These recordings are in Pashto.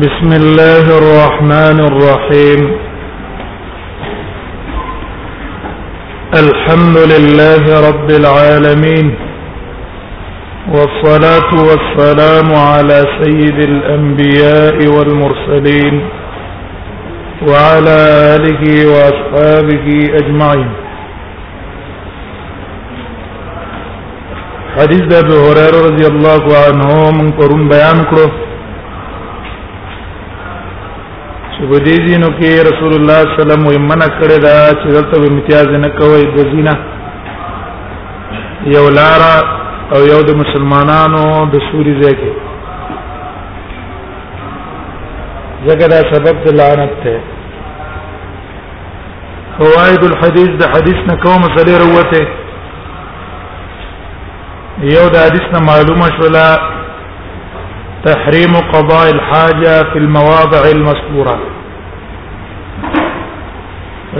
بسم الله الرحمن الرحيم الحمد لله رب العالمين والصلاة والسلام على سيد الأنبياء والمرسلين وعلى آله وأصحابه أجمعين حديث أبي هريرة رضي الله عنه من قرون بيان كره چې په دې دینو کې رسول الله صلی الله علیه وسلم یې منع کړی دا چې دلته به امتیاز نه کوي د زینه یو لار او یو د مسلمانانو د سوري ځای کې ځکه دا سبب د لعنت ته فوائد الحديث د حدیث نه کوم مسلې وروته یو د حدیث نه معلومه شولا تحریم قضاء الحاجه في المواضع المذكوره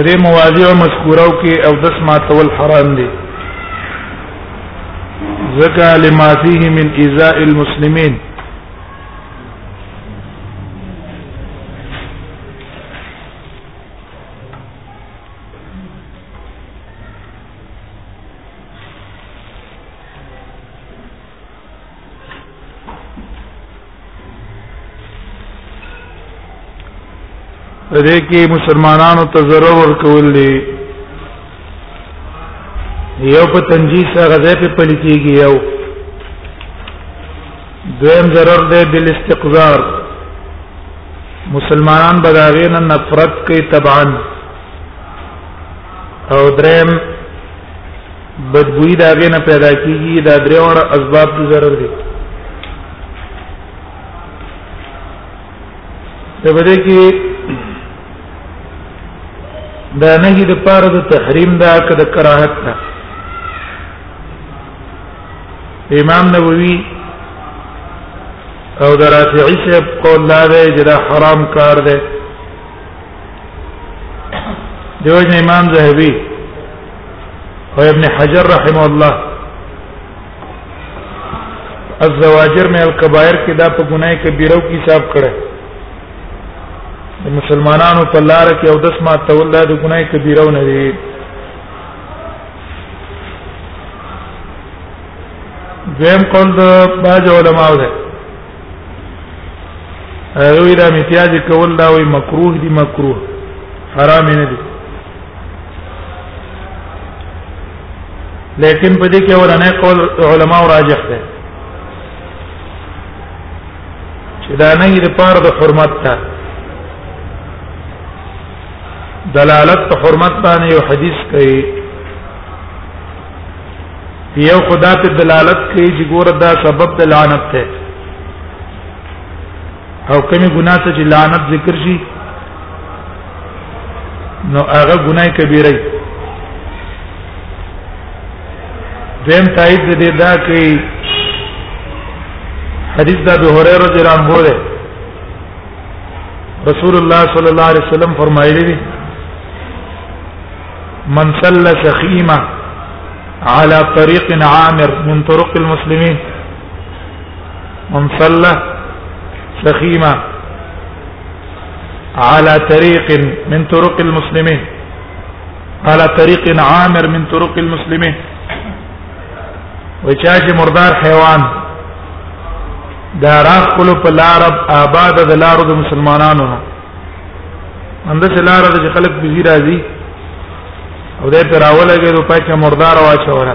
دې مواضع او مذکورو کې او دس ما تول حرام دي زکا لما فيه من ايذاء المسلمين دې کې مسلمانانو ته ضرر ورکول دي یو په تنجی سره غزه په پلیتیږي یو دویم ضرر دی بل استقذار مسلمانان بداغین نفرت کوي طبعا او دریم بدبوئی دا غې نه پیدا کیږي دا درې وړه اسباب دي ضرر دي ته بده کې دا نه دي د پاره د تحریم دا کده کراهت ده امام نووي او د رافعي صاحب قول لا دی چې دا حرام کار دی دیو جن امام زهبي او ابن حجر رحمه الله الزواجر من الكبائر کې دا په ګناه کبیره کې حساب کړه د مسلمانانو په لار کې او دس ما تول د ګناه کبیره نه دی دویم قول د باج علماء ده هغه دا امتیاز کول دا وی مکروه دی مکروه حرام نه دی لیکن په دې کې ورنه قول علما راجح ده چې دا نه د پاره د حرمت ته دلالت په حرمت باندې یو حدیث کوي یو خدا په دلالت کوي چې ګوره دا سبب د لعنت ته او کمی ګناه ته چې لعنت ذکر شي نو هغه ګناه کبیره دیم تایید دې دا کې حدیث دا به هريره رضی الله عنه ده رسول الله صلی الله علیه وسلم فرمایلی دي من صلى سخيمه على طريق عامر من طرق المسلمين منصلة سخيمة على طريق من طرق المسلمين على طريق عامر من طرق المسلمين وچاش مردار حيوان دا راخ کلو په لار آباد د لارو د مسلمانانو نه اندس لار د خلک بيزي راځي او دې پر اوله کې د پاتې مردار واچوره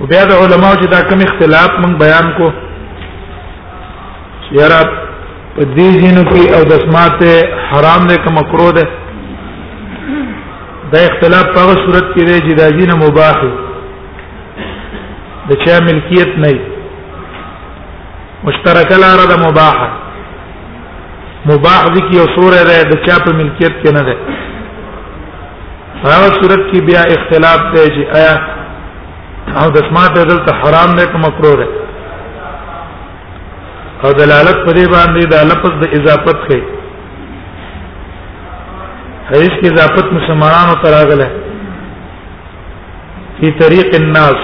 او بیا د علماو چې دا کوم اختلاف مونږ بیان کو یاره په دې جنو کې او د سماعت حرام نه کوم مکروه ده دا اختلاف په هغه صورت کې دی چې دا جنه مباح د چا ملکیت نه مشترکه لار ده مباحه مباح دي کې او سوره ده د چا په ملکیت کې نه ده هغه صورت کې بیا اختلاف دی چې آیا او د سماعت دلته حرام دی که مکروه دی او دلالت په دې باندې د لفظ د اضافت کې حدیث کې اضافت مسلمانانو ته راغله فی طریق الناس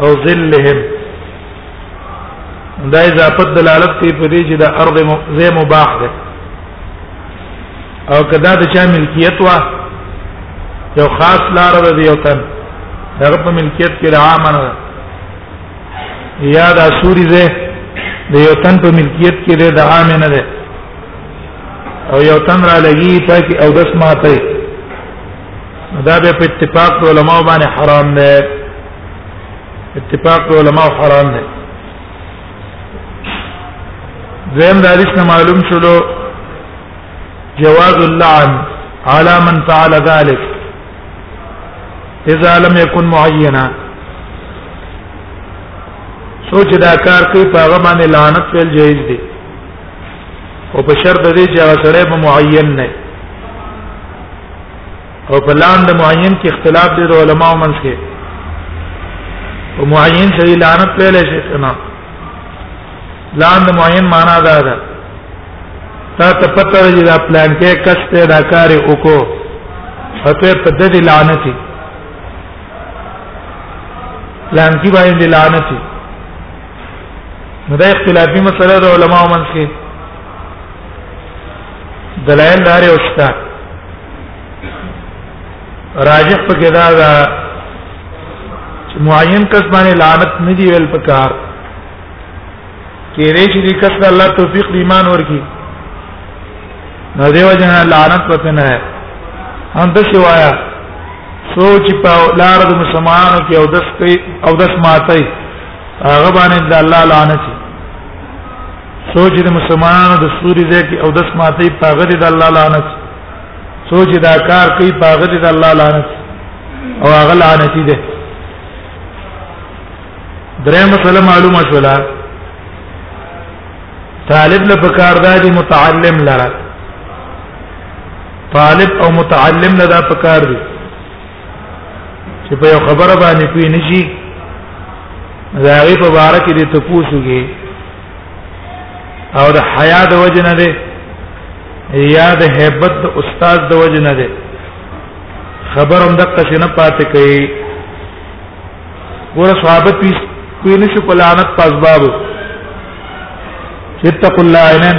او ذلهم دا اضافت دلالت کوي په دې چې د ارض زې مباح ده او کدا د چا ملکیت وا یو خاص لار ده یو تن هغه په ملکیت کې عامه نه یا دا سوري ده د یو تن په ملکیت کې ده د عام نه ده او یو تن را لګي په کې او دس ماته دا به په اتفاق علماء باندې حرام ده اتفاق علماء حرام ده زم د حدیث نه معلوم شلو جواز اللعن على من فعل ذلك اذا لم يكن معينا سوچ دا کار کوي په هغه باندې لعنت ویل جایز دي او په شرط دې چې هغه سره به معین نه او په لام د معین کې اختلاف دی د علماو منځ کې او معین سړي لعنت پیل شي کنه لام د معین معنا دا ده تا ته پته دی دا پلان کې کس ته دا کار وکړو او ته په دې لعنت پلان کې باندې لعنت نو دا اختلافي مسله د علماو منځ کې دلایل دار او شتا راجح په کې دا دا چې معین کس باندې لعنت نه دی ویل پکار کې دې چې دې کس الله توفیق دی ایمان ورکی نو دیو جن لعنت پته نه ہے هم د شوایا سوچ په لار د مسلمانانو کې او دس کوي او دس ماتای هغه باندې د الله لعنت سوچ د مسلمانانو د سوري ځای کې او داس ماته پاغه دي د الله لعنت سوچ دا کار کوي پاغه دي د الله لعنت او هغه لعنت دي درې مسله معلومه شولا طالب له پکار دادي متعلم لره طالب او متعلم لدا پکار دي چې په یو خبره باندې کوي نشي دا هغه په بار کې دې تپوسږي او د حیا د وجه نه ده یا د hebat د استاد د وجه نه ده خبر هم دقه شنه پاتې کوي ګور صحابه پیس کوي نشو په لعنت پاسبابو اتقوا الله عینن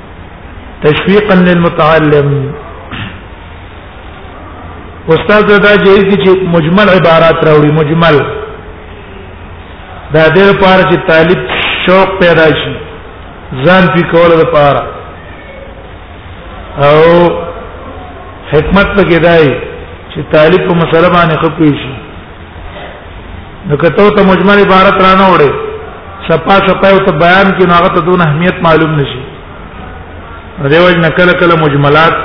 تشويقا للمتعلم استاد دا جایز دي چې مجمل عبارات راوړي مجمل دا د لپاره چې طالب شوق پیدا شي ځان پی کول لپاره او حکمت پکې دی چې طالب په مسله باندې خپوي شي نو کته ته مجمل عبارت را نه وړي شپا شپا او ته بیان کې ناغه ته دون اهمیت معلوم نشي دیوژ نه کله کله مجملات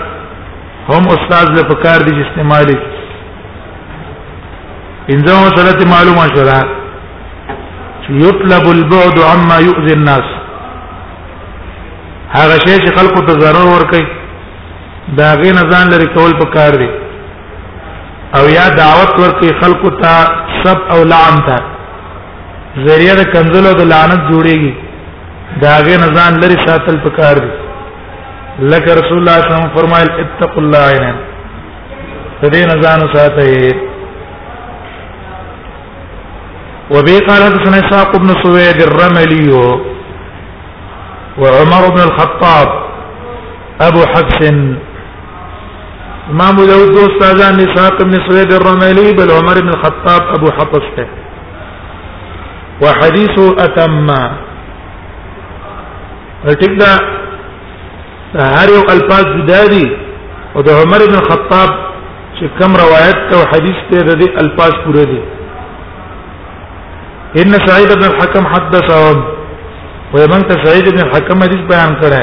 هم استاد له پکار دي استعمالي انځو مسله معلومه شوه یطلب البعد عما يؤذي الناس هغه شی چې خلکو ته ضرر ور کوي دا غي نه ځان لري کول پکار دي او یا دعوت ورکړي خلق ته سب او لعن ته ذریعہ د کنزلو د لعنت جوړيږي داغه نزان لري ساتل پکار دي لکه رسول الله صلی الله علیه وسلم فرمایل اتقوا الله عینا دې نزان ساتي وبي قال حدثنا اسحاق بن سويد الرملي وعمر بن الخطاب ابو حفص امام ابو داود دو استادان اسحاق بن سويد الرملي بل عمر بن الخطاب ابو حفص ته وحديث اتم ټیک دا هر یو الفاظ جدا دي او د عمر بن الخطاب چې کوم روایت ته او حدیث ته د دې الفاظ پوره دي ان سعید بن الحكم حدثهم ومن سعید بن الحكم حدیث بیان کړه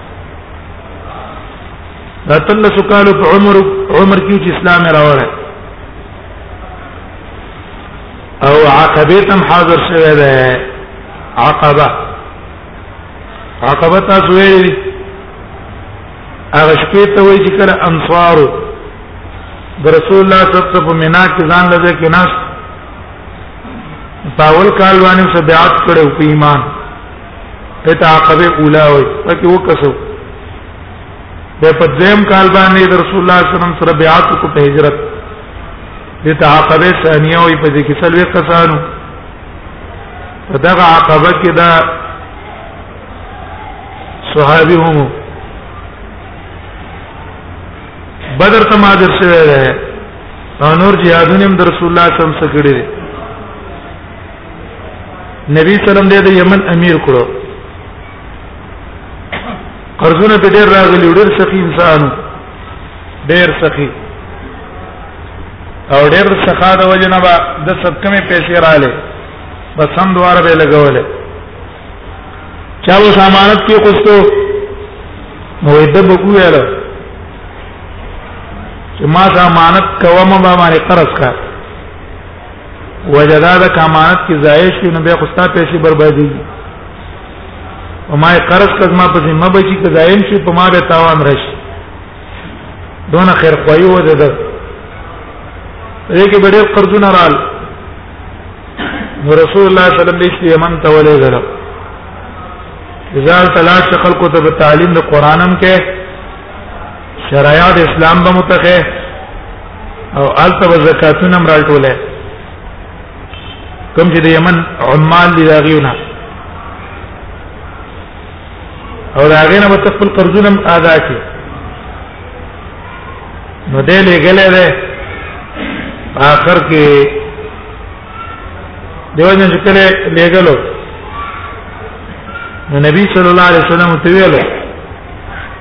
دا تل سکالو په عمر عمر کې چې اسلام راوړل او عقبه تم حاضر شوه ده عقبه عقبه تاسو ویل هغه شپې ته وایي چې کله انصار د رسول الله صلی الله علیه وسلم په مینا کې ځان لږه کې ناس پاول کال باندې سبعات کړو په ایمان ته عقبه اوله وي پکې وکسو به په دیم کال باندې رسول الله صلی الله علیه وسلم سره بیعت کو په هجرت دې ته عقبه ثانیه وي په دې کې سلوي قصانو دغه عقبه کې دا صحابي هم بدر ته ماجر شوی دی نور جهادونه هم رسول الله صلی الله علیه وسلم سره کړی نبی سلام دې د یمن امیر کړو قرضونه په ډیر راغلی ډیر سخی انسان ډیر سخی او ډیر سخا د وجنه با د سبکمې پیسې رااله بس هم دواره به لګولې چا و سامانت کې کوستو نو دې به ویل چې ما سامانت کومه به باندې قرض کړ وجدا د کمانت کې ضایع شي نو بیا خو ستا پیسې بربادي او ما قرض کزما په ذمہ بچی که ضایع شي په ما به تاوان راشي دون خیر خوایو و ده دغه بډې قرضونه رال رسول الله صلی الله علیه وسلم دې یمن ته ولې غره ځان تلاش خلکو ته تعلیم د قرانم کې شرایع د اسلام به متخه او الته به زکاتونه هم راټوله کوم چې د یمن عمال دي راغیونه او دا غینه به خپل قرضونه هم ادا کړي نو دې لګلې ده اخر کې دیو جن چې کله لګلو نو نبی صلی الله علیه وسلم ته ویلو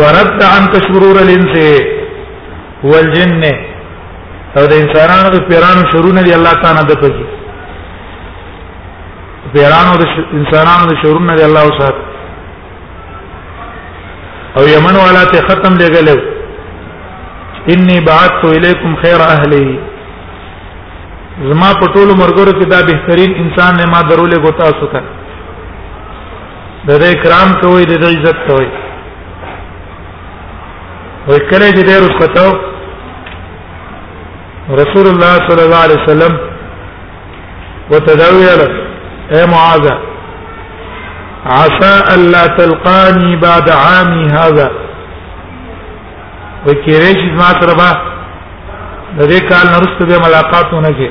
ورد عن تشرور الانس والجن او د انسانانو د پیرانو شرونه دی الله تعالی د پکی پیرانو د انسانانو د شرونه دی الله وسات او یمن والا ته ختم لګلو انی بعثت الیکم خیر اهلی زما په ټولو مرګرو کې دا بهترین انسان نه ما درولې ګوتا سوته د دې کرام کوي د دې عزت کوي وې کله چې ډېر وسکتو رسول الله صلی الله علیه وسلم وتداویل اے معاذ عسى الا تلقاني بعد عامي هذا وکیرې چې ما سره به د دې کال نرسته به ملاقاتونه کې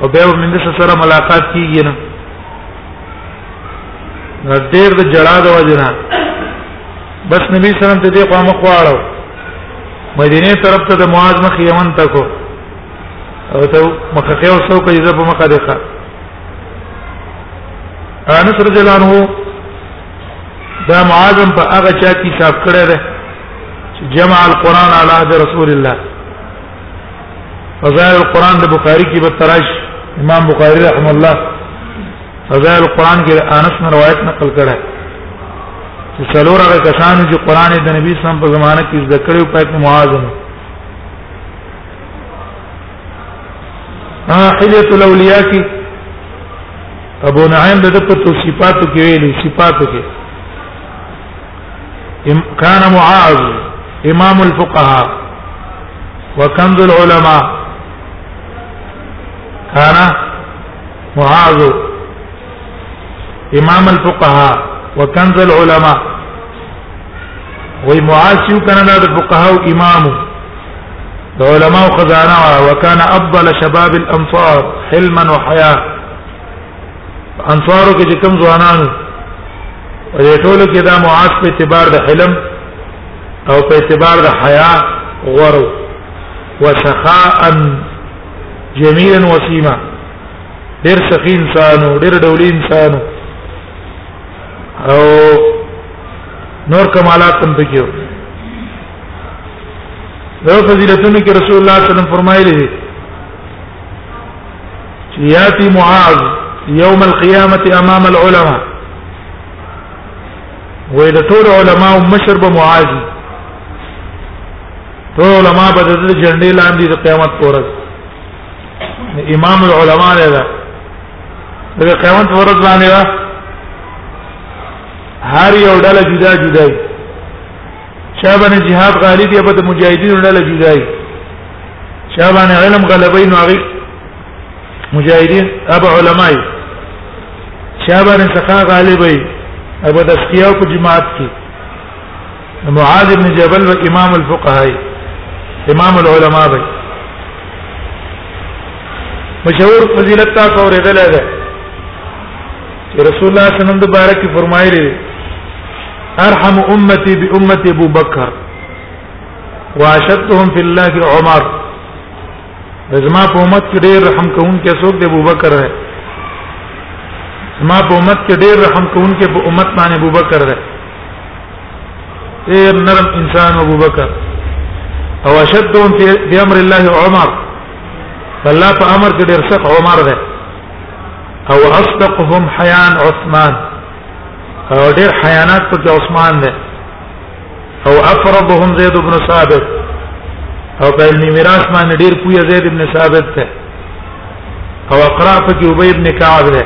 او بیا هم د سره ملاقات کیږي نه نو ډېر د جړا د وجنه بس نبی سلام ته دې قوم خواړو مدینه طرف ته د معاذ مخ یمن ته کو او ته مخه خو سو کوي زه په مخه دخه انس رضی الله عنه دا معاذ په هغه چا کې حساب کړی دی جمع القران علی عهد رسول الله فضائل القرآن د بخاری کې به تراش امام بخاری رحم الله فضائل القرآن کې انس نے روایت نقل کړه چې څلور هغه کسان چې قرآن د نبی سم په زمانه کې زده کړو په ایت معاذم ها حلیت الاولیاء کې ابو نعیم دغه په صفاتو کې ویلي صفاتو کې ام کان معاذ امام الفقهاء وكنز العلماء كان معاذ امام الفقهاء وكنز العلماء معاذ كان د الفقهاء امام العلماء خزانه وكان افضل شباب الانصار حلما وحياه انصارو کې چې کوم ځوانانو دې ټولو کې دا معاص په اعتبار د حلم او په اعتبار د حیا غورو وسخاء جميلا وسيما ډېر سخي انسانو ډېر ډولي انسانو او نور کمالات هم پکې وو دا فضیلتونه کې رسول الله صلی الله علیه وسلم فرمایلی دي ياتي معاذ يوم القيامه امام العلماء وې د ټول علما او مشر به معاذ ټول علما به د جنډې لاندې د قیامت پورز امام العلماء نه ده د قیامت پورز باندې هر یو ډله جدا جدا وي چا باندې جهاد غالب یا به مجاهدین نه له جدای چا باندې علم غلبې نو هغه مجاهدین ابا علماي چا باندې سخا غالبې ابو دسکیاو په جماعت کې معاذ بن جبل و امام الفقهاء امام العلماء به مشهور فضیلت تاسو اورېدل ده رسول الله صلی الله علیه وسلم د بارک فرمایلی ارحم امتي بامتي ابو بکر واشدهم في الله عمر زما په امت کې ډېر رحم کوونکی څوک دی ابو بکر دی زما په امت کې ډېر رحم کوونکی په امت باندې ابو بکر دی ډېر نرم انسان ابو بکر او اشدهم في امر الله عمر الله په امر کې ډېر سخت عمر دی او اصدقهم حیان عثمان او ډیر حیانات په عثمان ده او افرضهم زید بن ثابت او په علم میراث باندې ډیر پوی زید بن ثابت ده او اقرا په کې ابی بن کعب ده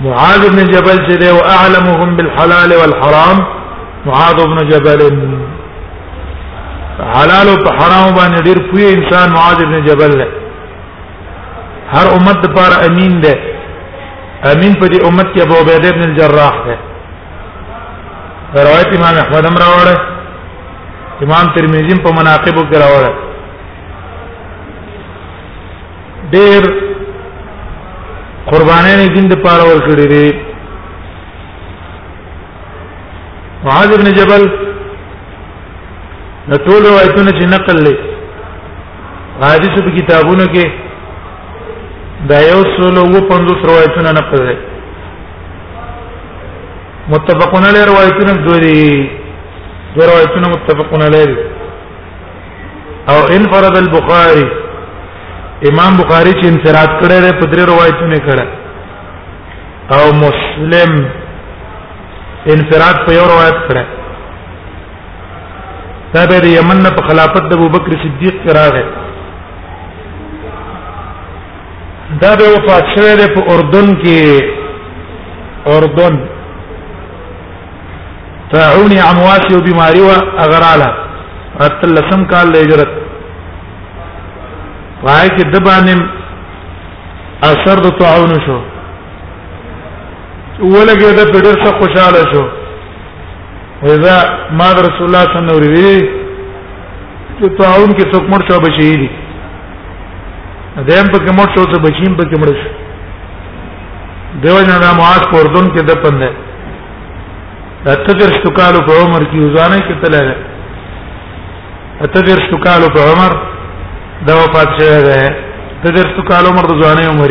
معاذ بن جبل چې ده او اعلمهم بالحلال والحرام معاذ بن جبل حلال او حرام باندې ډیر پوی انسان معاذ بن جبل ده هر امت د پاره امین ده امین په دې امت کې ابو عبیده ابن الجراح ده روایت امام احمد هم راوړه امام ترمذی په مناقب کې راوړه ډېر قربانې نه دین د پاره ور کړې دي معاذ ابن جبل د ټول روایتونو چې نقل لري حدیث په کتابونو کې دا یو سلو و پندوس روایتونه نقل دي متفقون علی روایتونه دوی دي دوی روایتونه متفقون علی دي او انفرد البخاری امام بخاری چې انفراد کړی دی په درې روایتونه کړه او مسلم انفراد په یو روایت کړه دا به د یمن په خلافت د ابوبکر صدیق کې راغی دا به وفات شوه د په اردن کې اردن تعون امواس یو بیماری وا اغراله اتل لسم کال له هجرت وای کې د باندې اثر د تعون شو ولګي دا په ډېر څه خوشاله شو وذا ما رسول الله صلی الله علیه وسلم چې طاعون کې څوک مړ شو بچی دي دیم په کې مړ شو څه بچیم په کې مړ شو دیو جنا د معاذ په اردن کې د پند د تدر شکالو په عمر کې وزانه کې تلل تدر شکالو په عمر دا وفات شوی دی تدر شکالو عمر د ځواني عمر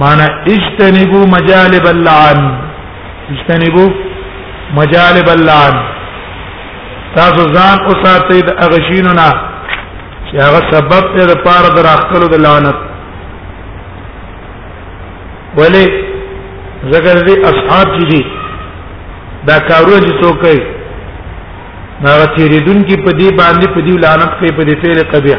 معنا اجتنبوا مجالب اللعن اجتنبوا مجالب اللعن تاسو ځان او ساتي د اغشینو نه چې هغه سبب ته د پاره د راخلو د لعنت ولی ذکر دي اصحاب چې دي دا کارونه چې څوک کوي هغه تیریدون کې په دې باندې په دې لعنت کوي په دې فعل قبیح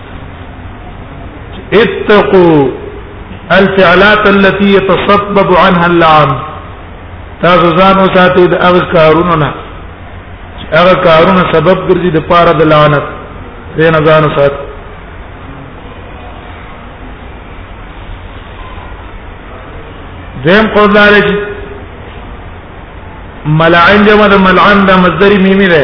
اتقوا الفعلات التي يتسبب عنها اللعن تاسو ځان وساتئ د هغه کارونو نه هغه کارونه سبب ګرځي د پاره د لعنت دین ځان سات دیم قول دار چې ملعن جمع د ملعن د مصدر میمی ده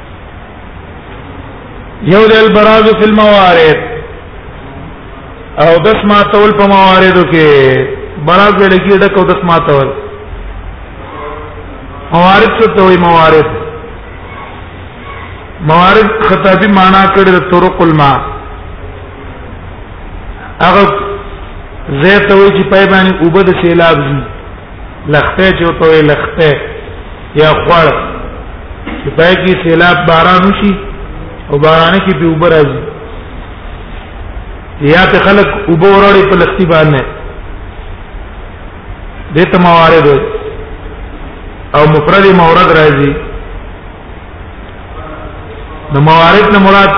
یو د البراز فی الموارد او دس ما تول په مواردو کې براز ویل کې ډک او دس ما تول موارد څه ته وي موارد موارد خطابی معنا کړی د طرق الماء هغه زه ته وی چې پای باندې وبد سیلاب زی لخته چې ورته وي لخته یا خوړ چې پای کې سیلاب باران وشي او باران کې به اوبر راځي یا ته خلک اوبه وروړي په لختی باندې دته موارد او مفرد مورد راځي نو موارد نه مراد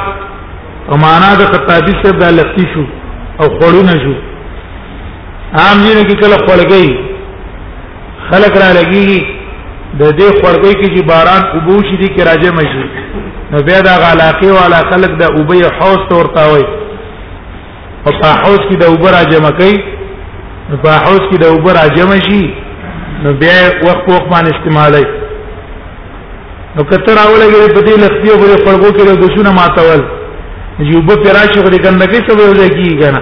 او معنا د خطابی صاحب د لختی شو او خړونه شو عام دینه کې کله خړګي خلک را لګي د دې خړګي کې چې باران ابو شي دي کې راځي مشي نو بیا دا علاقه او علا خلک د ابي حوس ته ورته وي او په حوس کې د ابو راځي مکي نو په حوس کې د ابو راځي مشي نو بیا وخت وخت باندې استعمالي نو کتر اولګي په دې لختي او په خړګو کې د دوشونه ماتول یوب پراشي غري ګندګي څه ویل کیږي کنه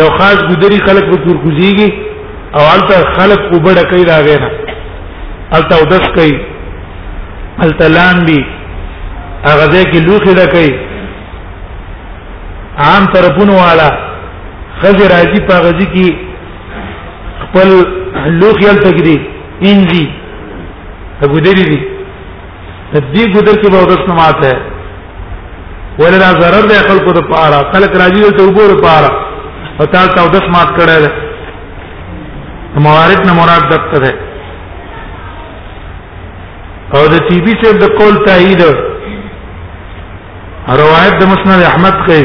یو خاص ګدري خلک په تور کوزيږي او الته خلک وبړه کوي دا غیره الته ودس کوي الته لامبي هغه ځای کې لوخي ډه کوي عام طرفونو والا خزي راځي په غزي کې خپل لوخي الته کې دي انځي ابو دری دي دې ګذر کې به ورس نه ماته ولدا zarar د خلکو د پاره خلک راځي ته وګور پاره او تا ته ودس مات کړه ده موارد نه مراد دته ده او د ټي بي سره د قول تایید روایت د مسند احمد کې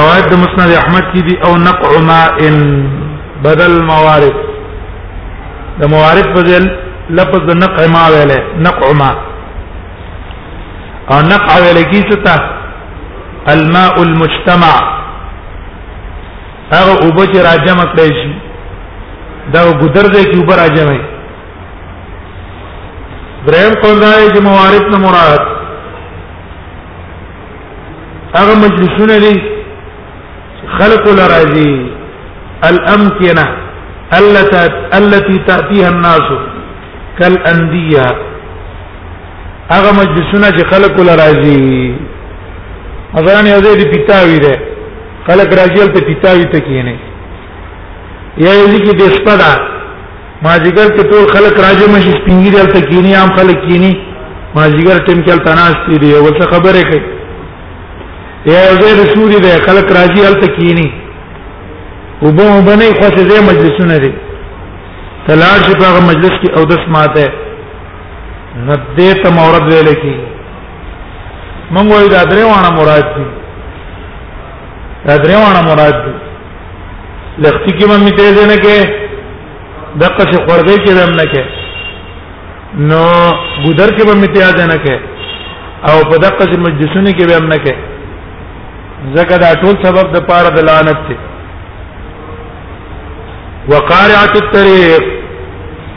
روایت د مسند احمد کې دی او نقع ماء بدل موارد د موارد په ځل لفظ د نقع ما ویلې نقع ما او نقع ویلې کی ستا الماء المجتمع هغه اوبه چې راجم کړی شي دا ګذر دی چې اوبه راجمې دریم قول دا دی چې موارد نه مراد هغه مجلسونه دي خلق لراځي الامكنه التي التي تاتيها الناس كالانديه هغه مجلسونه چې خلق لراځي مثلا یو ځای دی پیتاوی ده خلق راځي ته پیتاوی ته کینه یا یو ځای کې د شپه ده ماجیګر کې ټول خلک راجم شي سپینګری هلته کینی عام خلک کینی ماجیګر ټیم کې هلته ناس دي یو څه خبره کوي یا یو ځای رسول دی خلک راځي هلته کینی وبو باندې خو څه مجلسونه دي تلاړ شي په مجلس کې او دس ماته ندې ته مورد ویل کی مونږ وایو دا درې وانه مراد دي دا درې وانه مراد دي لختی کې مې تیز نه کې د قصې خورګې کې هم نه کې نو ګودر کې مې تیز نه کې او په دقه چې مجلسونه کې به هم نه کې ځکه دا ټول سبب د پاره د لعنت دی وقارعه الطريق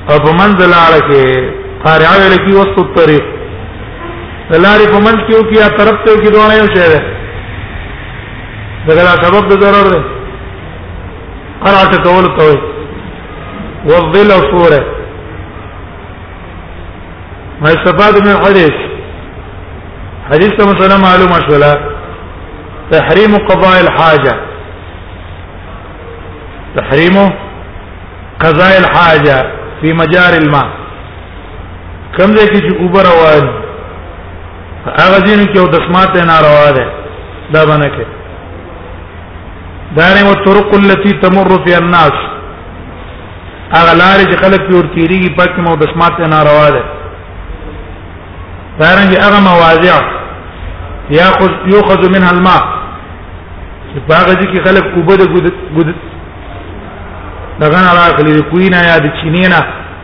او په منځل اړه کې قارعه ویل کی وسط الطريق لارې په منځ کې او کې طرف ته کې دوه یو شی ده دغه دا سبب د ضرر دی انا ته کول کوي وظل فوره ما استفاد من الحديث حديث ته مثلا معلومه شولا تحريم قضاء الحاجه تحريم قضاء الحاجه في مجار الماء کم ځای کې چې اوبر روان هغه ځینو کې او د سماعت ناروا ده دا باندې کې دارنګ او طرق التي تمر في الناس هغه لارې چې خلک پیور تیریږي پکې مو د سماعت ناروا ده دارنګ هغه مواضع یاخذ یوخذ منها الماء چې هغه ځکه خلک کوبه د ګد دغه نه راغلي کوینه یا د چینینه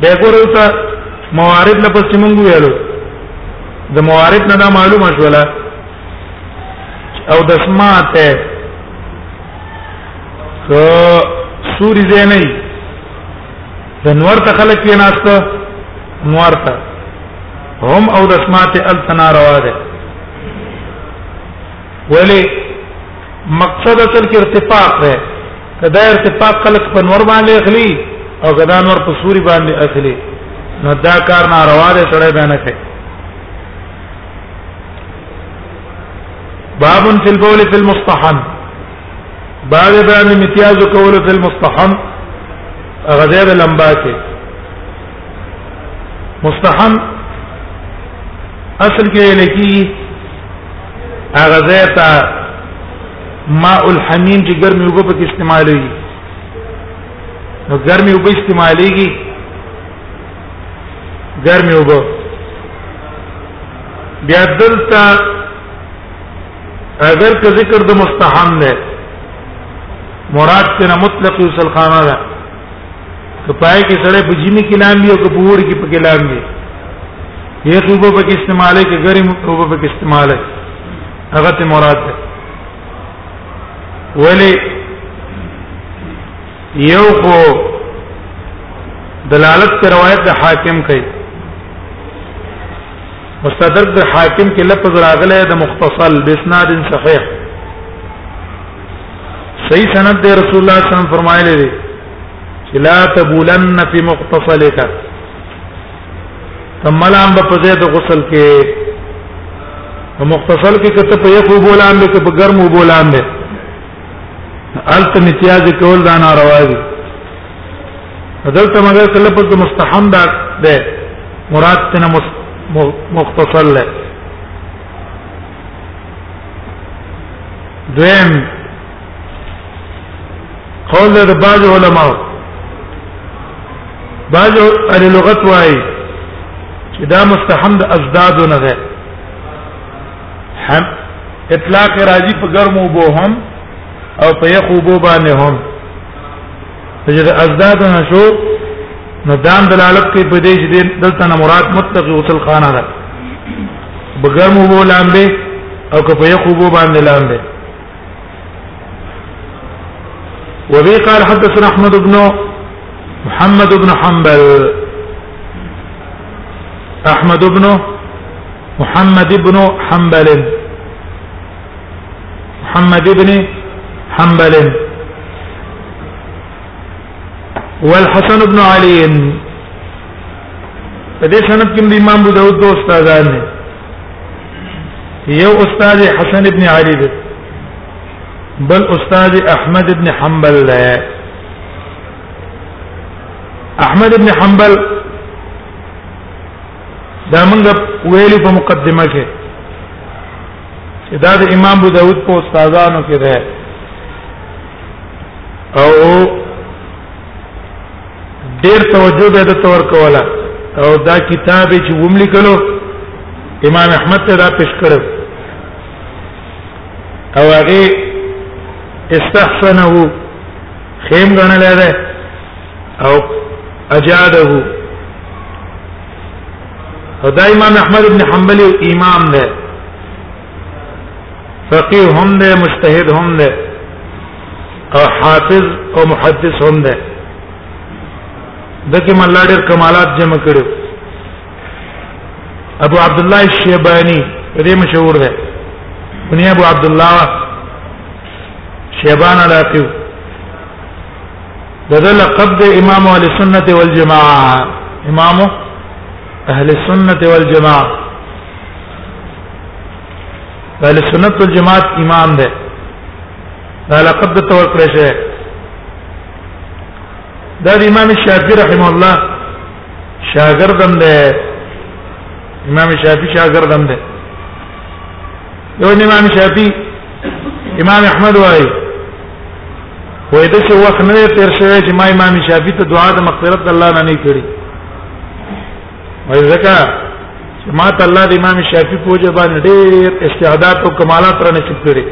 به ګورو ته موارد نه پس مونږ ویلو د موارد نه دا معلومه شولا او د سماته که سوري زه نه د نور ته خلق کې ناشته نور ته هم او د سماته التنا روا ده ولی مقصد اصل کې ارتفاق ده کدا ارتفاق خلق په نور باندې اخلي او کدا نور په سوري باندې اخلي نو دا کار ناروا دی سره به نه کوي باب فی البول فی المستحن باب بیان امتیاز کول فی المستحن غزیر لمبا کې مستحن اصل کې لکی هغه زیتا ماء الحمیم چې ګرمي وب په استعمالوي نو ګرمي وب استعماليږي ګرمي وب بیا دلته اگر که ذکر د مستحم نه مراد ته مطلق یوسل خانه ده کپای کې سره په جمی کې لام یو کپور کې په کلام دی یې خوبه په استعماله کې ګرم خوبه په استعماله هغه ته مراد ده ولی یو خو دلالت پر روایت د حاکم کوي مستدرک د حاکم کې لفظ راغلی د مختصل بسناد صحیح صحیح سند دی رسول الله صلی الله علیه وسلم فرمایلی دی چې لا تبولن فی مقتصلک تملام په زید غسل کې په مختصر کې کته په یو بولان به په ګرمو بولان به الت امتیاز کول دا ناروا دي دلته مګر کله په مستحم ده مراد تنه مختصر له دویم قول د بعض علما بعض اهل لغت وايي چې دا مستحم د ازداد نه ده هم اطلاق راځي په ګرمو بو هم او په یخو بو باندې هم چې د ازداد نه شو نو دام دلالت کوي په دې چې دلته نه مراد مطلق غسل خانه ده بګرم وو لامبه او که په یخو وو باندې لامبه وبي قال حدثنا احمد بن محمد بن حنبل احمد بن محمد بن حنبل محمد ابن حنبل والحسن ابن علي په دې سند کې د امام ابو داود دوه استادان دي یو استاد حسن ابن علي دی بل استاد احمد ابن حنبل دی احمد ابن حنبل دا موږ ویلي په مقدمه کې دا د امام ابو داود په استادانو کې ده او ډیر توجه به د تور کوله او دا کتاب چې وملی کلو امام احمد ته دا پیش کړو او هغه استحسنه خیم غنل ده او اجاده دا امام احمد ابن حنبل یو امام دی فقيه هم دی مجتهد هم دی او حافظ او محدث هم دی دغه مله ډېر کمالات جمع کړو ابو عبد الله الشیبانی دې مشهور دی ونی ابو عبد الله شیبان علاقی دغه لقب د امام اهل سنت والجماعه امام اهل سنت والجماعه اهل سنت والجماعت امام ده دا لقب د تور کړی شه دا د امام شافعي رحم الله شاګردم ده امام شافعي شاګردم ده یو امام شافعي امام احمد وايي وې د څه وخت نه تیر شوی چې ما امام شافعي ته دعا د مغفرت الله نه نه کړی وای ځکه چې ما ته الله د امام شافعي په وجه باندې ډېر استعداد او کمالات را نصیب کړي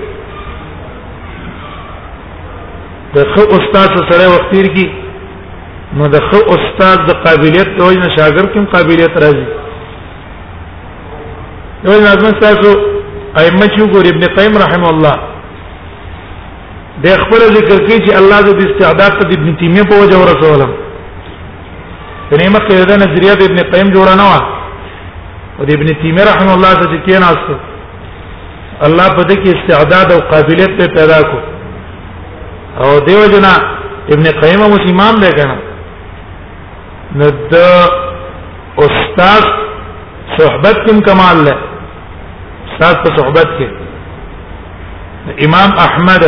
د خو استاد سره وخت تیر کی نو د خو استاد د قابلیت د وجه شاګرد کوم قابلیت راځي نو لازم تاسو ائمه چې ګور ابن قیم رحم الله د خپل ذکر کې چې الله د استعداد ته ابن تیمیه په وجه ورسوله دنه مکه دا نظریه د ابن قیم جوړه نه و او د ابن تیمیه رحم الله څخه کې نه است الله په دې کې استعداد او قابلیت ته پیدا کو او دیو جنا ابن قیم مو امام دی کنه نو د استاد صحبت کوم کمال له استاد په صحبت کې امام احمد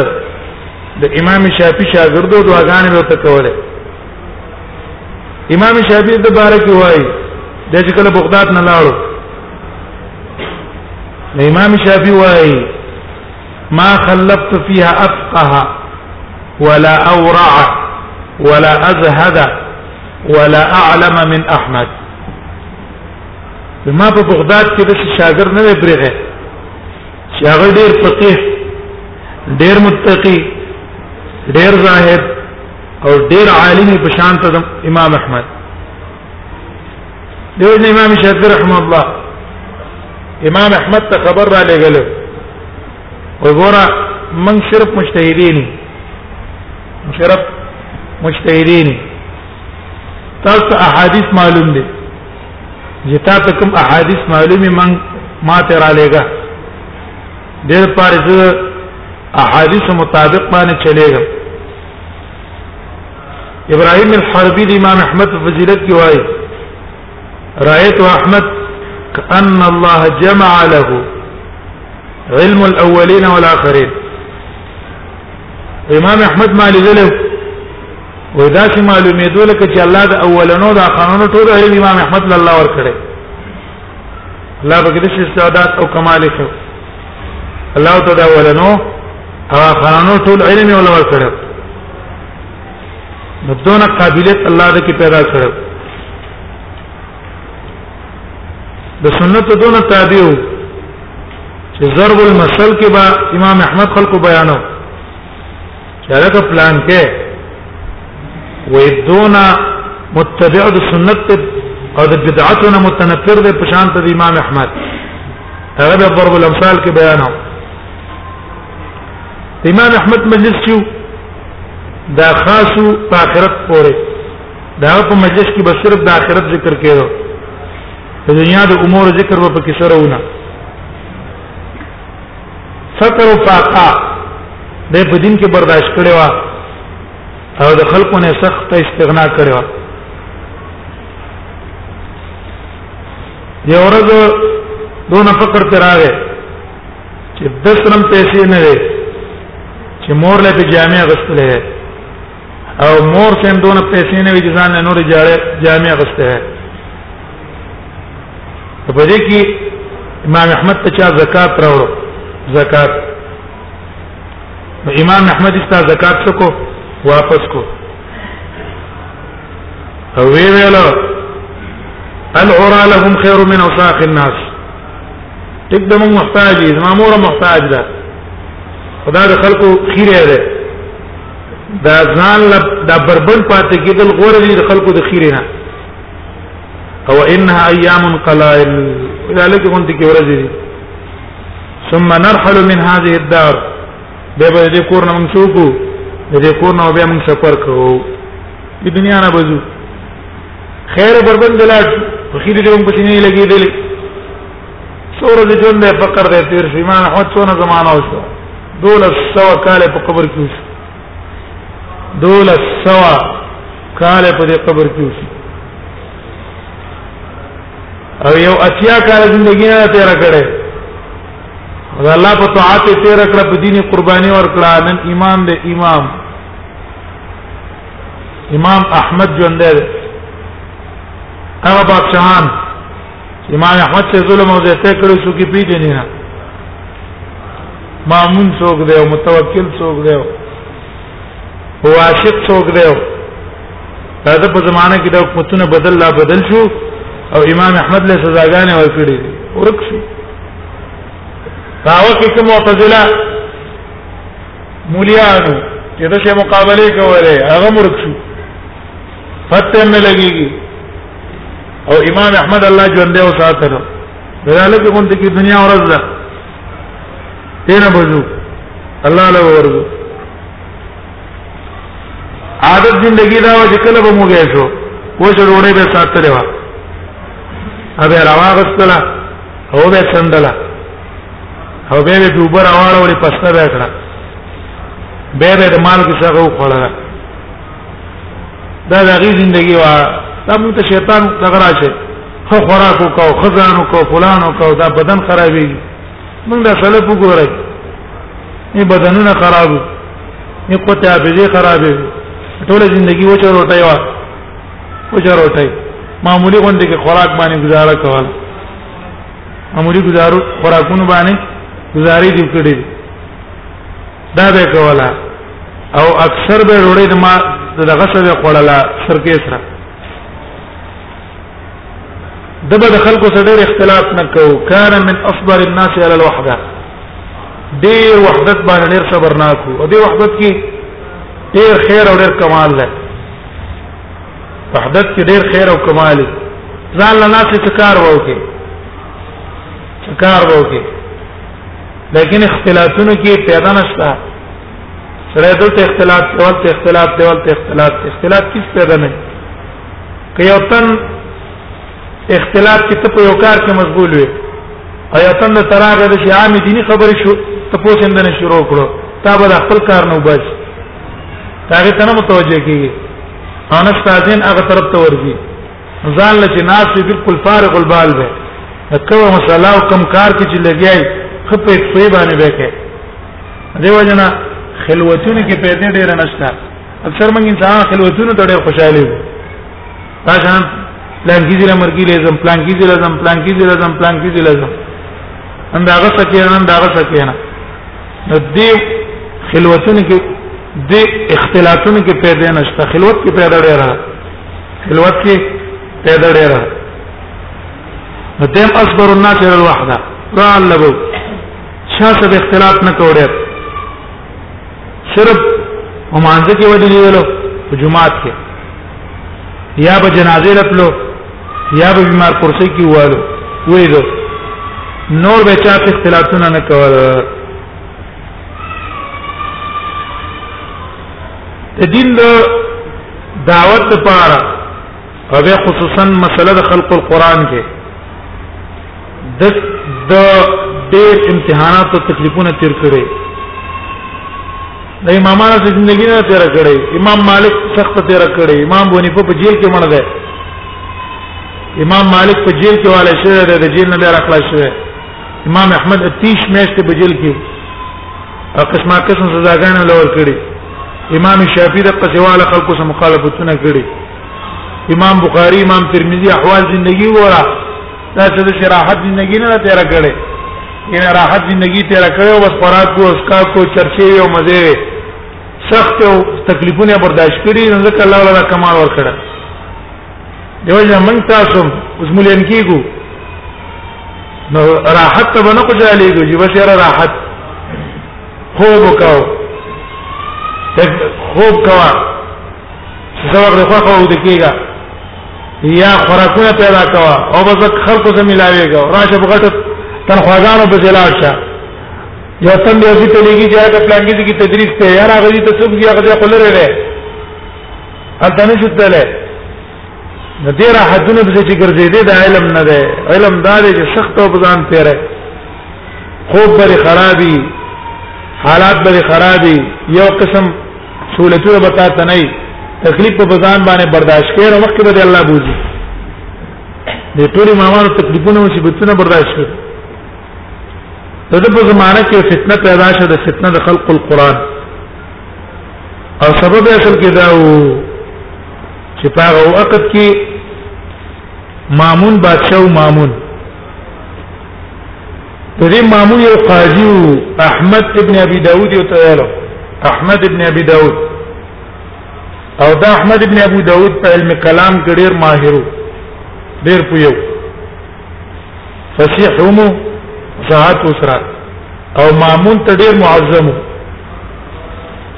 د امام شافعي شاګردو دعاګانې به تکوله امام شافعي د بارک وای د چې کله بغداد نه لاړو امام شافعي وای ما خلفت فيها افقه ولا اورع ولا ازهد ولا اعلم من احمد ما په بغداد کې د شاګرد نه پرېږه چې هغه ډېر فقيه ډېر متقي ډېر ظاهر او ډېر عالم په شان ته امام احمد دیو امام شافعي رحم الله امام احمد ته خبر را لګل وګوره من صرف مجتهدین صرف مجتهدین تاسو احادیث معلوم دي چې تاسو کوم احادیث معلومي من ما تر علیګه ډېر پاره چې احادیث مطابق باندې چلےګم ابراهيم الحربي د امام احمد په فضیلت کې وایي رايت احمد كأن الله جمع له علم الاولين والاخرين امام احمد مالی دل وې دا چې معلومې دوله چې الله د اولنو د قانونو ټول علم امام احمد الله ور کړې الله به دې استعداد او کمال یې الله تعالی اولنو او قانونو ټول علم ولا ور کړې نو دونه قابلیت الله دې پیدا کړو د سنت دون تابعو چې ضرب المثل کې با امام احمد خلکو بیانو چې هغه پلان کې وې دون متبع د سنت او د بدعتونو متنفر دی په شان ته امام احمد هغه د ضرب الامثال کې بیانو امام احمد مجلس کې دا خاصو په آخرت پورې دا په مجلس کې به صرف د آخرت ذکر کېدو د دنیا د امور ذکر به پکې سره ونه ستر او فاقا د په دین کې برداشت کړي وا او د خلکو نه سخت استغنا کړي وا یو ورځ دون فقر پر راغې چې د سرم پیسې نه وي چې مور له جامع غسلې او مور سم دون پیسې نه وي ځان نه نور جاړه جامع غسته ہے په دې کې امام احمد ته چا زکات راوړو زکات نو امام احمد استا زکات څکو واپس کو او وی ویلو العرى لهم خير من اوساخ الناس ټیک د موږ محتاج دي زمامور محتاج ده خدا د خلکو خیره ده دا ځان له دا بربند پاتې کېدل غوړ دي د خلکو د خیره نه او انها ايام قلائل ذلك كنت کې ورځې دي ثم نرحل من هذه الدار به به دې کور نه منسوکو دې کور نه به موږ سفر کوو د دنیا نه بزو خیر بربند لاټ خیر دې موږ پښینې لګېدلې سورج جون دې فقر دې تیر شي ما هو څونه زمانہ وشو دولس سوا کال په قبر کې وشو دولس سوا کال په دې قبر کې وشو او یو اتیا کال ژوندۍ نه تیر کړي دا الله په طاعت تیر کړ په دیني قرباني ور کړ نن امام دې امام امام احمد ژوند دې هغه بادشاہان امام احمد ته ظلم او زیاته کړو شو کې پیژنې نه مامون څوک دی او متوکل څوک دی او عاشق څوک دی دا د په زمانه کې د حکومتونو بدل لا بدل شو او امام احمد له سزاګانې ورکړي دي ورک شي دا وخت کې معتزله مولیانو چې د شه مقابله کوله هغه مرک شو فتح مې لګيږي او امام احمد الله ژوند او ساتره دلاله په مونږ کې دنیا ورځ ده تیرا بوزو الله له ورزو عادت زندگی دا و چې کله به موږ شو و چې روړې به ساتلې و ابه راواغستلا او به سندلا او به به اوپر اواړه ولې پسته به کړه به به مال کې څنګه وخړه دا د غي زندگی وا دا مونږ ته شیطان دغه راشه خو خوراکو کو خزانو کو فلانو کو دا بدن خرابي مونږ دا سلف وګورای نه بدنونه خرابو نه کوته حافظه خرابې ټول زندگی و چر وټای وا و چر وټای معمولی غونډه کې خوراک باندې گزاره کول معمولی گزارو خوراکونو باندې گزارې دي کړې دا به کولا او اکثر به ډوړې د ما د غسل خوړلا سرکې سره دبه د خلکو سره ډېر اختلاف نه کو کان من اصبر الناس على الوحده ډېر وحدت باندې ډېر صبر نه کو او دې وحدت کې ډېر خیر او ډېر کمال ده وحدت کې ډېر خیر او کمال دی ځان له ناس څخه کار وکړي کار وکړي لیکن اختلافونو کې پیدا نشته سره دلته اختلاف دی ولته اختلاف دی ولته اختلاف دی اختلاف کیس پیدا نه کوي یو تن اختلاف کې ته په یو کار کې مشغول وي او یو تن د تراغه د شي عام دینی خبرې شو ته پوښتنه نه شروع کړو تا به خپل کار نه وباس تاغه ته نه متوجه کیږي انس تازین هغه طرف ته ورځي ځان له چې ناس وي بالکل فارغ البال وي کومه مسله او کم کار کې چې لګیای خپې خپې باندې وکړي دیو جنا خلوتونه کې پیدا ډیر نشته اکثر موږ انسان خلوتونه ته ډیر خوشاله وي دا شان پلان کیږي لمرګي لازم پلان کیږي لازم پلان کیږي لازم پلان کیږي لازم ان دا غسه کې نه دا غسه کې نه د دې خلوتونه کې د اختلافونو کې پیدا نشته خلوت کې پیدا ډیر راځي خلوت کې پیدا ډیره متهم اصبر الناس على الوحده قال له شاسب اختلاف نه کوړې صرف ومانځ کې ودی ویلو جمعات کې یا به جنازې لپلو یا به بیمار کرسي کې والو وېدو نور به چا اختلافونه نه کول د دین د دعوت لپاره او به خصوصا مسله د خلق القرآن کې د د ډېر امتحانات او تکلیفونه تیر کړي د امامانو د ژوندۍ نه تیر کړي امام مالک سخت تیر کړي امام بونی په جیل کې مړ دی امام مالک په جیل کې والي شوی دی د جیل نه بیا راخلاص شوی امام احمد اتیش میشت په جیل کې قسمه قسم سزاګانې لور کړي امام شافعي د قصواله خلکو سره مخالفتونه کړي امام بخاری امام ترمذی احوال زندگی ګورا دا چې د راحت زندگی نه تیر کړي ان راحت زندگی تیر کړي او بس خوراک کو اسکا کو چرچي او مزه سخت او تکلیفونه برداشت کړي نو ځکه الله تعالی کمال ورکړي دیو جن من تاسو اوس مولین کیګو نو راحت ته بنه کو جالیګو چې بس یاره راحت خوب وکاو خوب کوا زوغ له خوخه و دکیګا یا خوراکونه پیدا کوا او بس خلکو سره ملاویګا راشه بغټ تنخواګانو په زلال شه یو تم یو دې ته لګي چې هغه پلان کې تدریس ته یاره هغه دې ته څوک دی هغه خلره هلته نشو تللی نو دې را حدونه به چې ګرځېدې د علم نه ده علم دا دی چې سخت او بزان پیره خوب بری خرابي حالات بری خرابي یو قسم سہولتونه به تاسو نه تکلیف په بزان باندې برداشت کړئ او مخکې به الله بوزي د ټولي مامانو تکلیفونه او مصیبتونه برداشت کړئ د دې په زمانه کې فتنه پیدا شوه د فتنه د خلق القرآن او سبب اصل کې دا وو چې په هغه وخت کې مامون بادشاہ مامون د دې مامون یو قاضي احمد ابن ابي داود یو تعالی احمد ابن ابي داود او دا احمد ابن ابو داود په علم کلام کې ډیر ماهر ډیر پویو فصیح مو فصاحت وسره او مامون ته ډیر معظم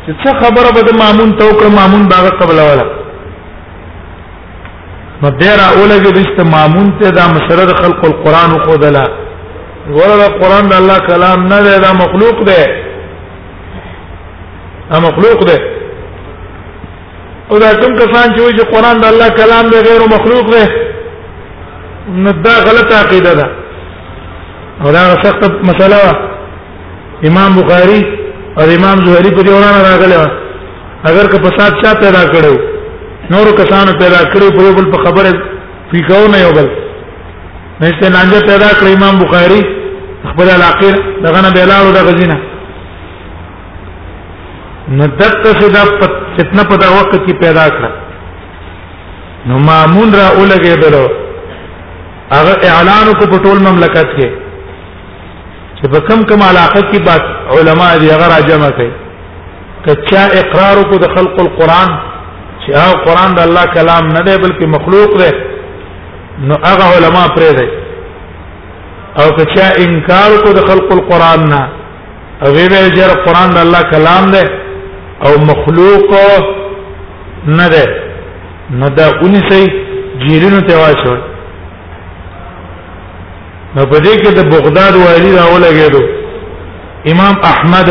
چې څه خبره به د مامون ته وکړه مامون باغ قبل ولا نو ډیر اولګه د است مامون ته دا مسره د خلق القرآن خو دلا ورته قرآن د الله کلام نه دی دا مخلوق دی دا مخلوق دی او دا کوم کسان چې وایي چې قران د الله کلام دی غیر مخلوق دی نو دا غلطه عقیده ده او دا سخت مسله امام بخاری او امام زهری په دې ورانه راغلی و اگر که فساد چا پیدا کړو نور کسانو پیدا کړو په بل په خبره فیکاو نه یو بل نشته لانجه پیدا کړ امام بخاری خپل علاقه دغه نه بلاړو د غزینه نو دته څه د فتنه په دغه وخت کې پیدا کړ نو مامون را اولګېدلو هغه اعلان کو په ټول مملکت کې چې په کم کم علاقه کې بات علما دي هغه راجم کوي کچا اقرار کو د خلق القرآن چې هغه قرآن د الله کلام نه دی بلکې مخلوق دی نو هغه علما پرې دی او کچا انکار کو د خلق القرآن نه او وی ویل چې قرآن د الله کلام دی او مخلوق نه دی نو دا اونې سي جیرینو ته واشو نو په دې کې د بغداد والی دا ولګېدو امام احمد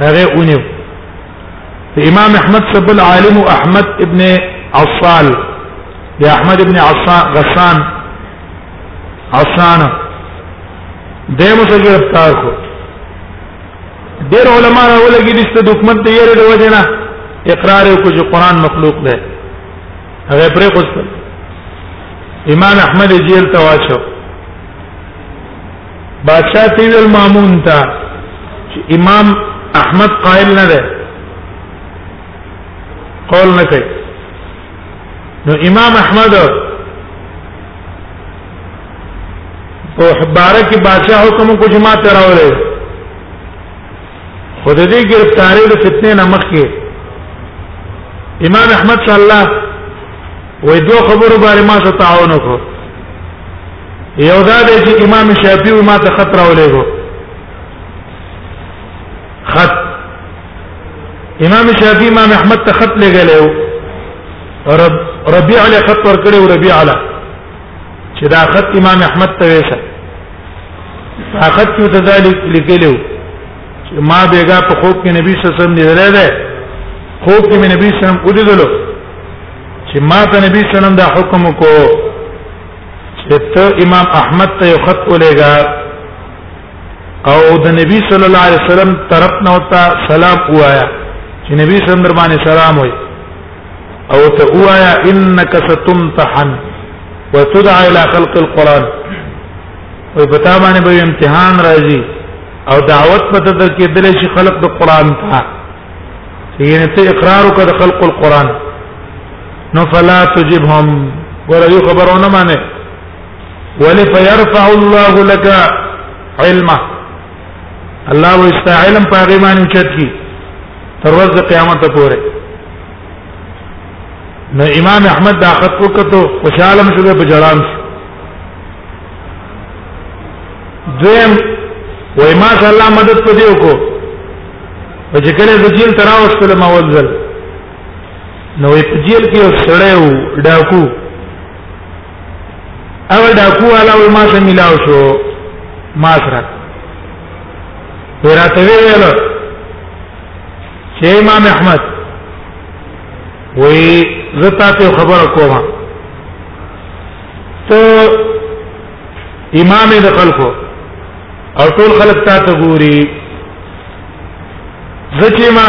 هغه اونې امام احمد سب العالم احمد ابن عصال د احمد ابن عصان غسان اسانه دمو څخه گرفتار کو ډېر علما راولګي دي چې دښمن ته یې له وجه نه اقرار کو چې قران مخلوق دی هغه پرې کوستل امام احمد جیل ته واچو بادشاہ تیل المامون تا چې امام احمد قائل نه ده قول نه کوي نو امام احمد په حباره کې بادشاہ حکم کو جماعت راولې خود دې گرفتاری د فتنې نه مخکې امام احمد صلی الله وې دوه خبرو باندې ما ته تعاون وکړو یو دا دی چې امام شافعي ما ته خطر راولېګو خط امام شافعي امام احمد ته خط لګلې رب ربيع له خط ور کړو ربيع له چې دا خط امام احمد ته وېسه اخذ کیو تذالک لکلو ما بیگا په خوب کې نبی صلی الله علیه وسلم لیدل دی خوب کې مې نبی صلی الله علیه وسلم ولیدلو چې ما ته نبی صلی الله علیه وسلم دا حکم کو چې ته امام احمد ته یو خط ولېګا او د نبی صلی الله علیه وسلم طرف نه وتا سلام وایا چې نبی صلی الله علیه وسلم سلام وای او ته وایا انک ستمتحن وتدعى الى خلق القران او په تا باندې به امتحان راځي او دعوت په تد کې دل شي خلق د قران ته یعنی ته اقرار وکړه خلق القران نو فلا تجبهم ورې خبرونه معنی ولی فیرفع الله لك علما الله واستا علم په هغه باندې چت کی تر ورځ قیامت پورې نو امام احمد دا خط وکړو خوشاله مشه په جړان شو دویم وای ما شاء الله مدد پدې وکړو چې کله د جیل تراوستل ما وځل نو په جیل کې سړیو ډاکو او ډاکو والا وای ما سره ملاو شو ما سره وراته ویل چې امام احمد وی زتا ته خبره کوم ته امام د خلکو او ټول خلک تا ته ګوري زکه ما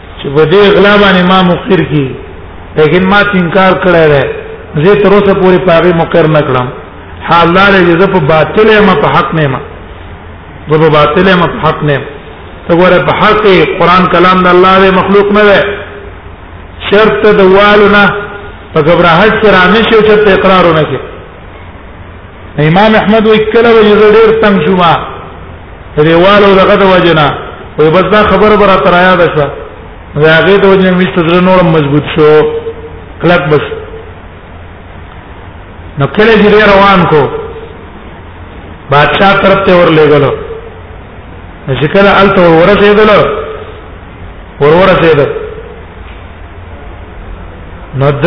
چې په دې غلا باندې ما مقر کی لیکن ما انکار کړی دی زه تر اوسه پورې پاغي مقر نه کړم حال دا دی چې په باطل ما په حق نه ما زه په باطل ما په حق نه ته ګوره په حق قرآن کلام د الله دی مخلوق نه دی شرط د والو نه په غبرهټ سره نشي چې اقرار ونه کړي امام احمد وی کله وی ډیر تنگ شوما ریوالو دغه د وجنا وی بس دا خبر برا تر یاد شو دا هغه د وجنا مست زړه نور مضبوط شو کلک بس نو کله چې روان کو بادشاہ طرف ته ور لګلو چې کله الته ورسېدلو ورورسېده نو د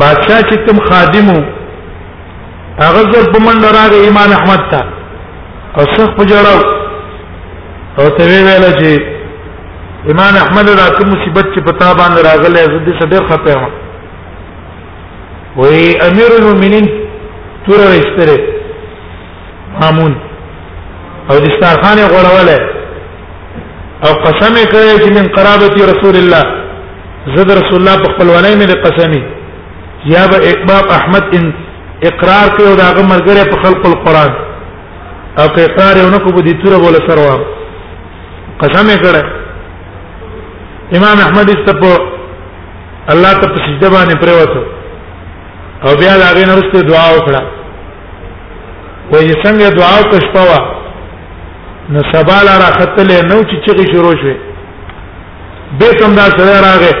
بادشاہ چې کوم خادمو هغه زر په منډه راغی امام احمد ته او څخ په جړاو او ته ویل چې امام احمد را کوم مصیبت چې پتا باندې راغله زه دې ډېر خپه یم وی امیر المؤمنین تور رښتره مامون او دسترخوان غړوله او قسم یې کړی چې من قرابتي رسول الله زد رسول الله په خپلوانۍ مې قسمي یا به اقباب احمد ان اقرار کوي او داغه مرګره په خلق القرآن او که اقرار یې ونکو په دې توره بوله سره واه قسم یې کړی امام احمد استپ الله ته په سجده باندې پریوته او بیا دا غي نرسته دعا وکړه وای څنګه دعا او کشپوا نو سبا لا راختل نو چې چغي شروع شوه به کوم دا سره راغې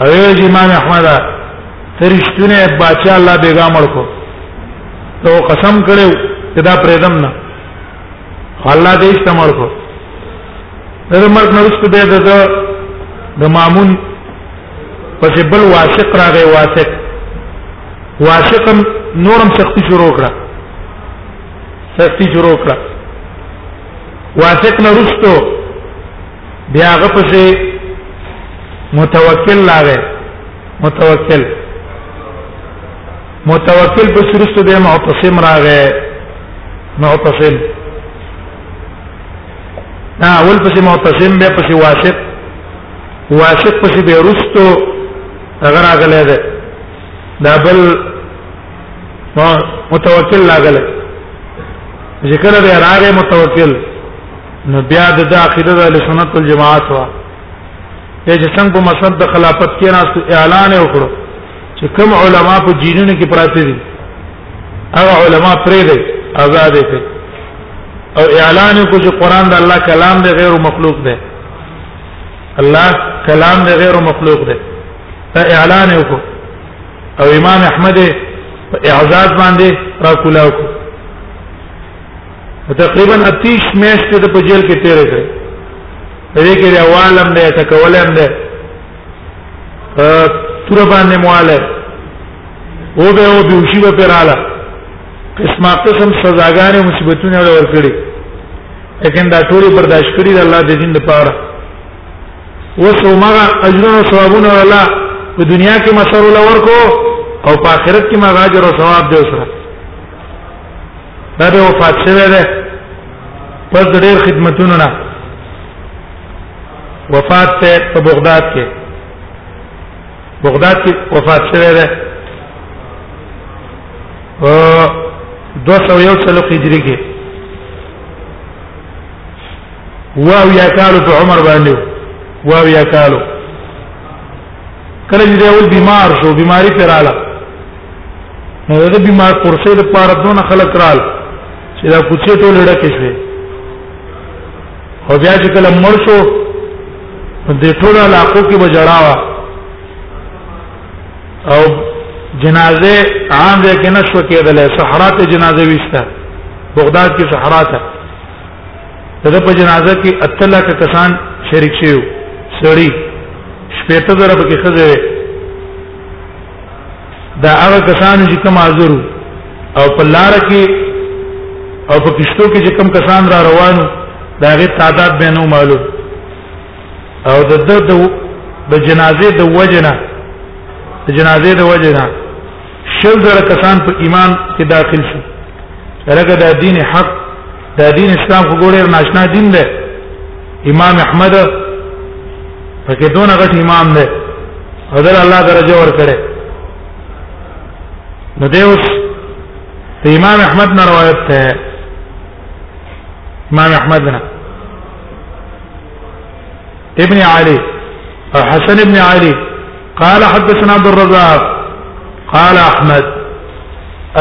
او یې امام احمد ترشتونه بچا الله بیګا مړ کو ته قسم کړو چې دا پرېدم نه الله دې استعمال کو د مرګ نرسته به د د مامون پس بل واسق راغی واسق واسق نورم سختی شروع کړه سختی شروع کړه واسق نه رستو بیا هغه پس متوکل لاغه متوکل متوکل پس رستو بیا معتصم راغه معتصم دا اول پسې معتصم به پسې واسق واسق پسې به رستو اگر اغله ده دا بل متوکل لاغله ذکر به راغه متوکل نو بیا د عقیده د سنت والجماعت وا د جسم په مسند د خلافت کې ناس اعلان وکړو چې کوم علما په جینونو کې پراته دي هغه علما پرې دی آزاد دي او اعلان کو چې قران د الله کلام دی غیر مخلوق دی الله کلام دی غیر مخلوق دی دا اعلان وکړو او امام احمد اعزاز باندې را کولاو تقریبا 30 میاشتې د په جیل کې تیر کړ دې کې عوالم دی تکولم دی تور باندې مواله او به او به شی به پراله قسمه قسم سزاګانې مصیبتونه ور کړې لیکن دا ټول برداشت کړی د الله د دین لپاره وسو مغه اجرونه ثوابونه ولا په دنیا کې مسر ولا ورکو او په آخرت کې مغه اجر او ثواب دی وسره دا به وفات شوه ده پس ډېر خدمتونه نه وفات ته په بغداد کې بغداد کې وفات شوی دی او 201 هجری کې واو یا کالو په عمر باندې واو یا کالو کله چې دی ول بیمار شو بیماری پر رااله نو دا بیمار پرسه د پاره دون خلک رال چې دا کوڅه ټول ډکه شوه او بیا چې کله مړ شو د ټولو علاقو کې به جړاوه او جنازه عام ځای کې نشو کېدلې صحرا ته جنازه وشته بغداد کې صحرا ته دغه په جنازه کې اتلا کسان شریک شیو سړی شپېته زره پکې خزه دا هغه کسان چې کوم حاضر او په لار کې او په کشتو کې چې کوم کسان را روانو دا غي تعداد به نو معلوم او د د د جنازې د وجنه د جنازې د وجنه شل زره کسان په ایمان کې داخل شو هرګه د دین حق د دین اسلام خو ګوره ناشنا دین دی امام احمد پکې دونه غټ امام دی او دل الله درجه ور کړې نو دیوس ته امام احمد نه روایت ده امام احمد نه ابن علي او حسن ابن علي قال حدثنا عبد الرزاق قال احمد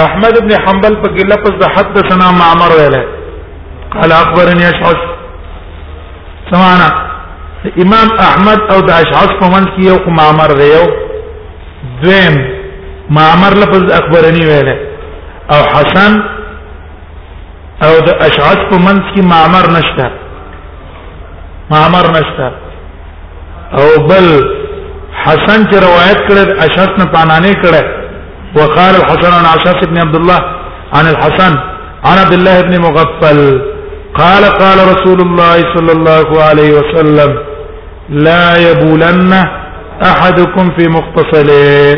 احمد بن حنبل په کې لفظ د حدثنا معمر ویل قال اخبرني اشعث سمعنا امام احمد او د اشعث په منځ کې یو معمر دی یو دویم معمر لفظ اخبرني ویل او حسن او د اشعث په منځ کې معمر نشته معمر نشته او بل حسن چې روایت کړ اشعث نه پانانه کړ وقال الحسن عن اشعث بن عبد الله عن الحسن عن عبد الله بن مغفل قال قال رسول الله صلى الله عليه وسلم لا يبولن احدكم في مختصله